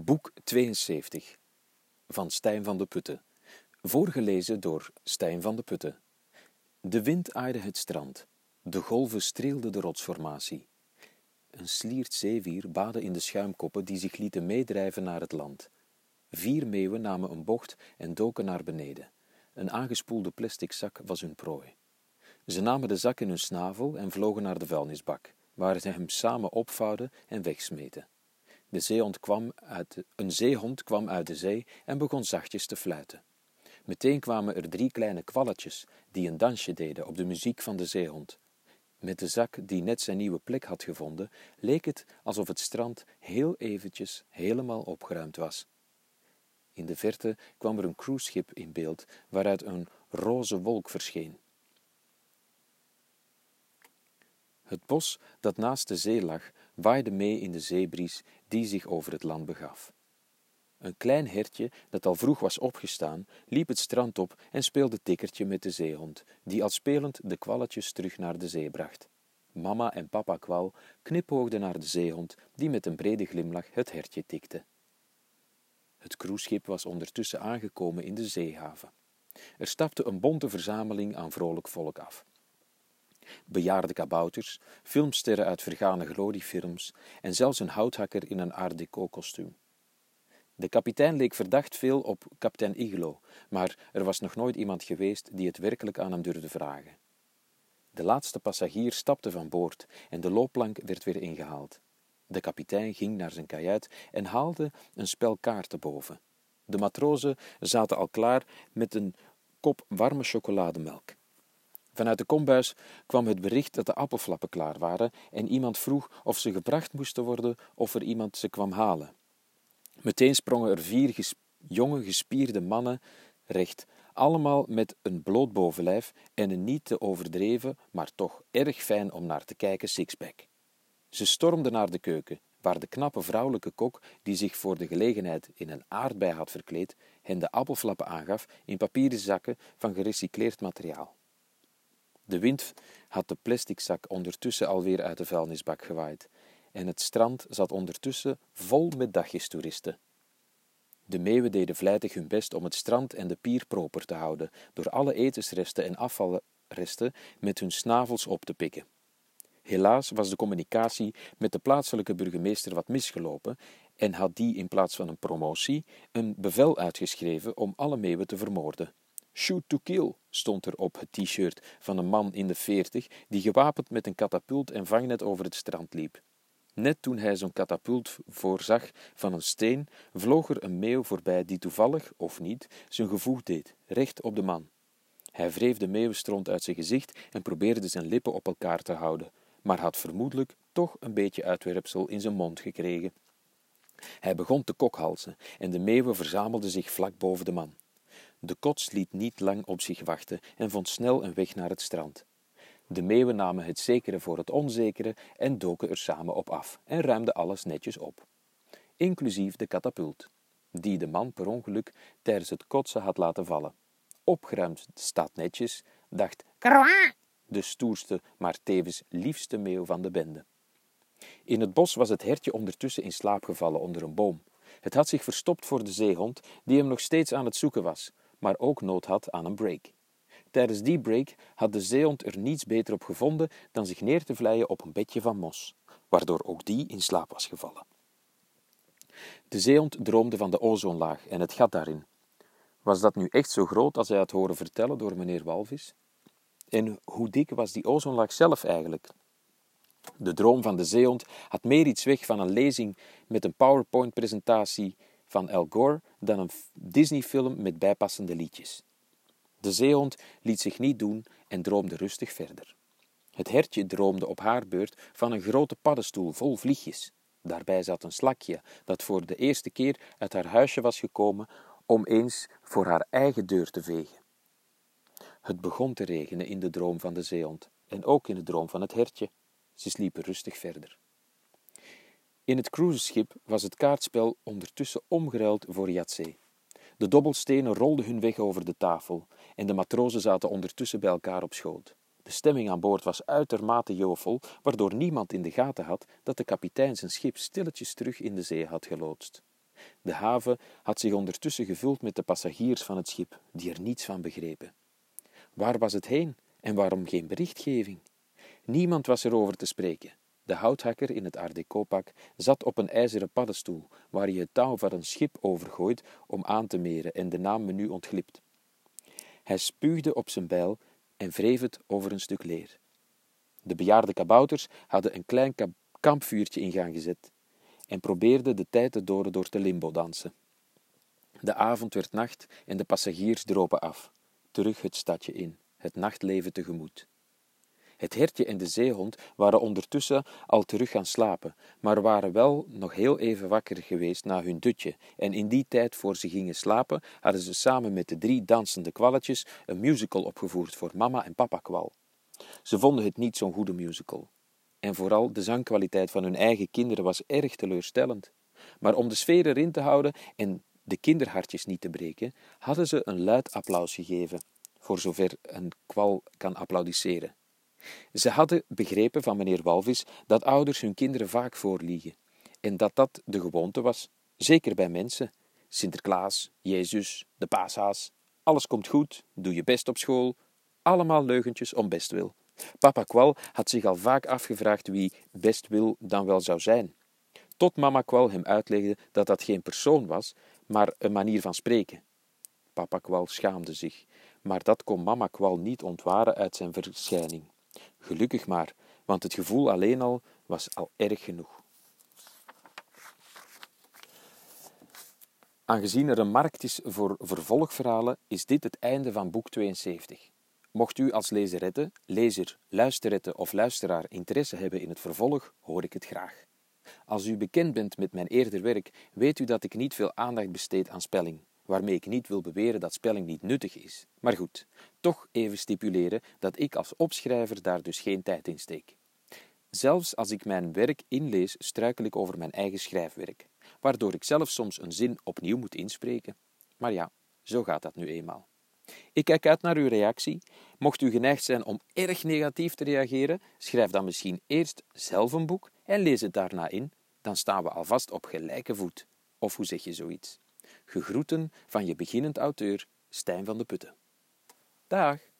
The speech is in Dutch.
Boek 72 van Stijn van de Putten. Voorgelezen door Stijn van de Putten. De wind aaide het strand. De golven streelden de rotsformatie. Een sliert zeewier baadde in de schuimkoppen die zich lieten meedrijven naar het land. Vier meeuwen namen een bocht en doken naar beneden. Een aangespoelde plastic zak was hun prooi. Ze namen de zak in hun snavel en vlogen naar de vuilnisbak, waar ze hem samen opvouwden en wegsmeten. De zeehond kwam uit de, een zeehond kwam uit de zee en begon zachtjes te fluiten. Meteen kwamen er drie kleine kwalletjes die een dansje deden op de muziek van de zeehond. Met de zak die net zijn nieuwe plek had gevonden, leek het alsof het strand heel eventjes helemaal opgeruimd was. In de verte kwam er een cruiseschip in beeld, waaruit een roze wolk verscheen. Het bos dat naast de zee lag, waaide mee in de zeebries die zich over het land begaf. Een klein hertje, dat al vroeg was opgestaan, liep het strand op en speelde tikkertje met de zeehond, die al spelend de kwalletjes terug naar de zee bracht. Mama en papa kwal knipoogden naar de zeehond, die met een brede glimlach het hertje tikte. Het cruiseschip was ondertussen aangekomen in de zeehaven. Er stapte een bonte verzameling aan vrolijk volk af bejaarde kabouters, filmsterren uit vergane gloriefilms en zelfs een houthakker in een art kostuum. De kapitein leek verdacht veel op kapitein Iglo, maar er was nog nooit iemand geweest die het werkelijk aan hem durfde vragen. De laatste passagier stapte van boord en de loopplank werd weer ingehaald. De kapitein ging naar zijn kajuit en haalde een spel kaarten boven. De matrozen zaten al klaar met een kop warme chocolademelk. Vanuit de kombuis kwam het bericht dat de appelflappen klaar waren en iemand vroeg of ze gebracht moesten worden of er iemand ze kwam halen. Meteen sprongen er vier jonge gespierde mannen recht, allemaal met een bloot bovenlijf en een niet te overdreven, maar toch erg fijn om naar te kijken sixpack. Ze stormden naar de keuken, waar de knappe vrouwelijke kok, die zich voor de gelegenheid in een aardbei had verkleed, hen de appelflappen aangaf in papieren zakken van gerecycleerd materiaal. De wind had de plastic zak ondertussen alweer uit de vuilnisbak gewaaid en het strand zat ondertussen vol met dagjestoeristen. De meeuwen deden vlijtig hun best om het strand en de pier proper te houden, door alle etensresten en afvalresten met hun snavels op te pikken. Helaas was de communicatie met de plaatselijke burgemeester wat misgelopen en had die in plaats van een promotie een bevel uitgeschreven om alle meeuwen te vermoorden. Shoot to kill stond er op het t-shirt van een man in de veertig die gewapend met een katapult en vangnet over het strand liep. Net toen hij zo'n katapult voorzag van een steen, vloog er een meeuw voorbij die toevallig, of niet, zijn gevoeg deed, recht op de man. Hij wreef de meeuwenstront uit zijn gezicht en probeerde zijn lippen op elkaar te houden, maar had vermoedelijk toch een beetje uitwerpsel in zijn mond gekregen. Hij begon te kokhalzen en de meeuwen verzamelden zich vlak boven de man. De kots liet niet lang op zich wachten en vond snel een weg naar het strand. De meeuwen namen het zekere voor het onzekere en doken er samen op af en ruimden alles netjes op. Inclusief de katapult, die de man per ongeluk tijdens het kotsen had laten vallen. Opgeruimd staat netjes, dacht Krwa! de stoerste, maar tevens liefste meeuw van de bende. In het bos was het hertje ondertussen in slaap gevallen onder een boom. Het had zich verstopt voor de zeehond, die hem nog steeds aan het zoeken was, maar ook nood had aan een break. Tijdens die break had de zeehond er niets beter op gevonden dan zich neer te vlijen op een bedje van mos, waardoor ook die in slaap was gevallen. De zeehond droomde van de ozonlaag en het gat daarin. Was dat nu echt zo groot als hij had horen vertellen door meneer Walvis? En hoe dik was die ozonlaag zelf eigenlijk? De droom van de zeehond had meer iets weg van een lezing met een PowerPoint-presentatie van Al Gore dan een Disney-film met bijpassende liedjes. De zeehond liet zich niet doen en droomde rustig verder. Het hertje droomde op haar beurt van een grote paddenstoel vol vliegjes. Daarbij zat een slakje dat voor de eerste keer uit haar huisje was gekomen om eens voor haar eigen deur te vegen. Het begon te regenen in de droom van de zeehond en ook in de droom van het hertje. Ze sliepen rustig verder. In het cruiseschip was het kaartspel ondertussen omgeruild voor Yatzee. De dobbelstenen rolden hun weg over de tafel en de matrozen zaten ondertussen bij elkaar op schoot. De stemming aan boord was uitermate jovel, waardoor niemand in de gaten had dat de kapitein zijn schip stilletjes terug in de zee had geloodst. De haven had zich ondertussen gevuld met de passagiers van het schip, die er niets van begrepen. Waar was het heen en waarom geen berichtgeving? Niemand was erover te spreken. De houthakker in het Art Deco-pak zat op een ijzeren paddenstoel, waar je het touw van een schip overgooit om aan te meren en de naam menu ontglipt. Hij spuugde op zijn bijl en wreef het over een stuk leer. De bejaarde kabouters hadden een klein kampvuurtje in gang gezet en probeerden de tijd te door te limbo dansen. De avond werd nacht en de passagiers dropen af, terug het stadje in, het nachtleven tegemoet. Het hertje en de zeehond waren ondertussen al terug gaan slapen, maar waren wel nog heel even wakker geweest na hun dutje, en in die tijd voor ze gingen slapen hadden ze samen met de drie dansende kwalletjes een musical opgevoerd voor mama en papa kwal. Ze vonden het niet zo'n goede musical. En vooral de zangkwaliteit van hun eigen kinderen was erg teleurstellend. Maar om de sfeer erin te houden en de kinderhartjes niet te breken, hadden ze een luid applaus gegeven, voor zover een kwal kan applaudisseren. Ze hadden begrepen van meneer Walvis dat ouders hun kinderen vaak voorliegen, en dat dat de gewoonte was, zeker bij mensen. Sinterklaas, Jezus, de paashaas, alles komt goed, doe je best op school, allemaal leugentjes om bestwil. Papa Kwal had zich al vaak afgevraagd wie bestwil dan wel zou zijn. Tot mama Kwal hem uitlegde dat dat geen persoon was, maar een manier van spreken. Papa Kwal schaamde zich, maar dat kon mama Kwal niet ontwaren uit zijn verschijning. Gelukkig maar, want het gevoel alleen al was al erg genoeg. Aangezien er een markt is voor vervolgverhalen, is dit het einde van boek 72. Mocht u als lezerette, lezer, luisterette of luisteraar interesse hebben in het vervolg, hoor ik het graag. Als u bekend bent met mijn eerder werk, weet u dat ik niet veel aandacht besteed aan spelling waarmee ik niet wil beweren dat spelling niet nuttig is. Maar goed, toch even stipuleren dat ik als opschrijver daar dus geen tijd in steek. Zelfs als ik mijn werk inlees, struikel ik over mijn eigen schrijfwerk, waardoor ik zelf soms een zin opnieuw moet inspreken. Maar ja, zo gaat dat nu eenmaal. Ik kijk uit naar uw reactie. Mocht u geneigd zijn om erg negatief te reageren, schrijf dan misschien eerst zelf een boek en lees het daarna in. Dan staan we alvast op gelijke voet. Of hoe zeg je zoiets? Gegroeten van je beginnend auteur Stijn van de Putten. Dag!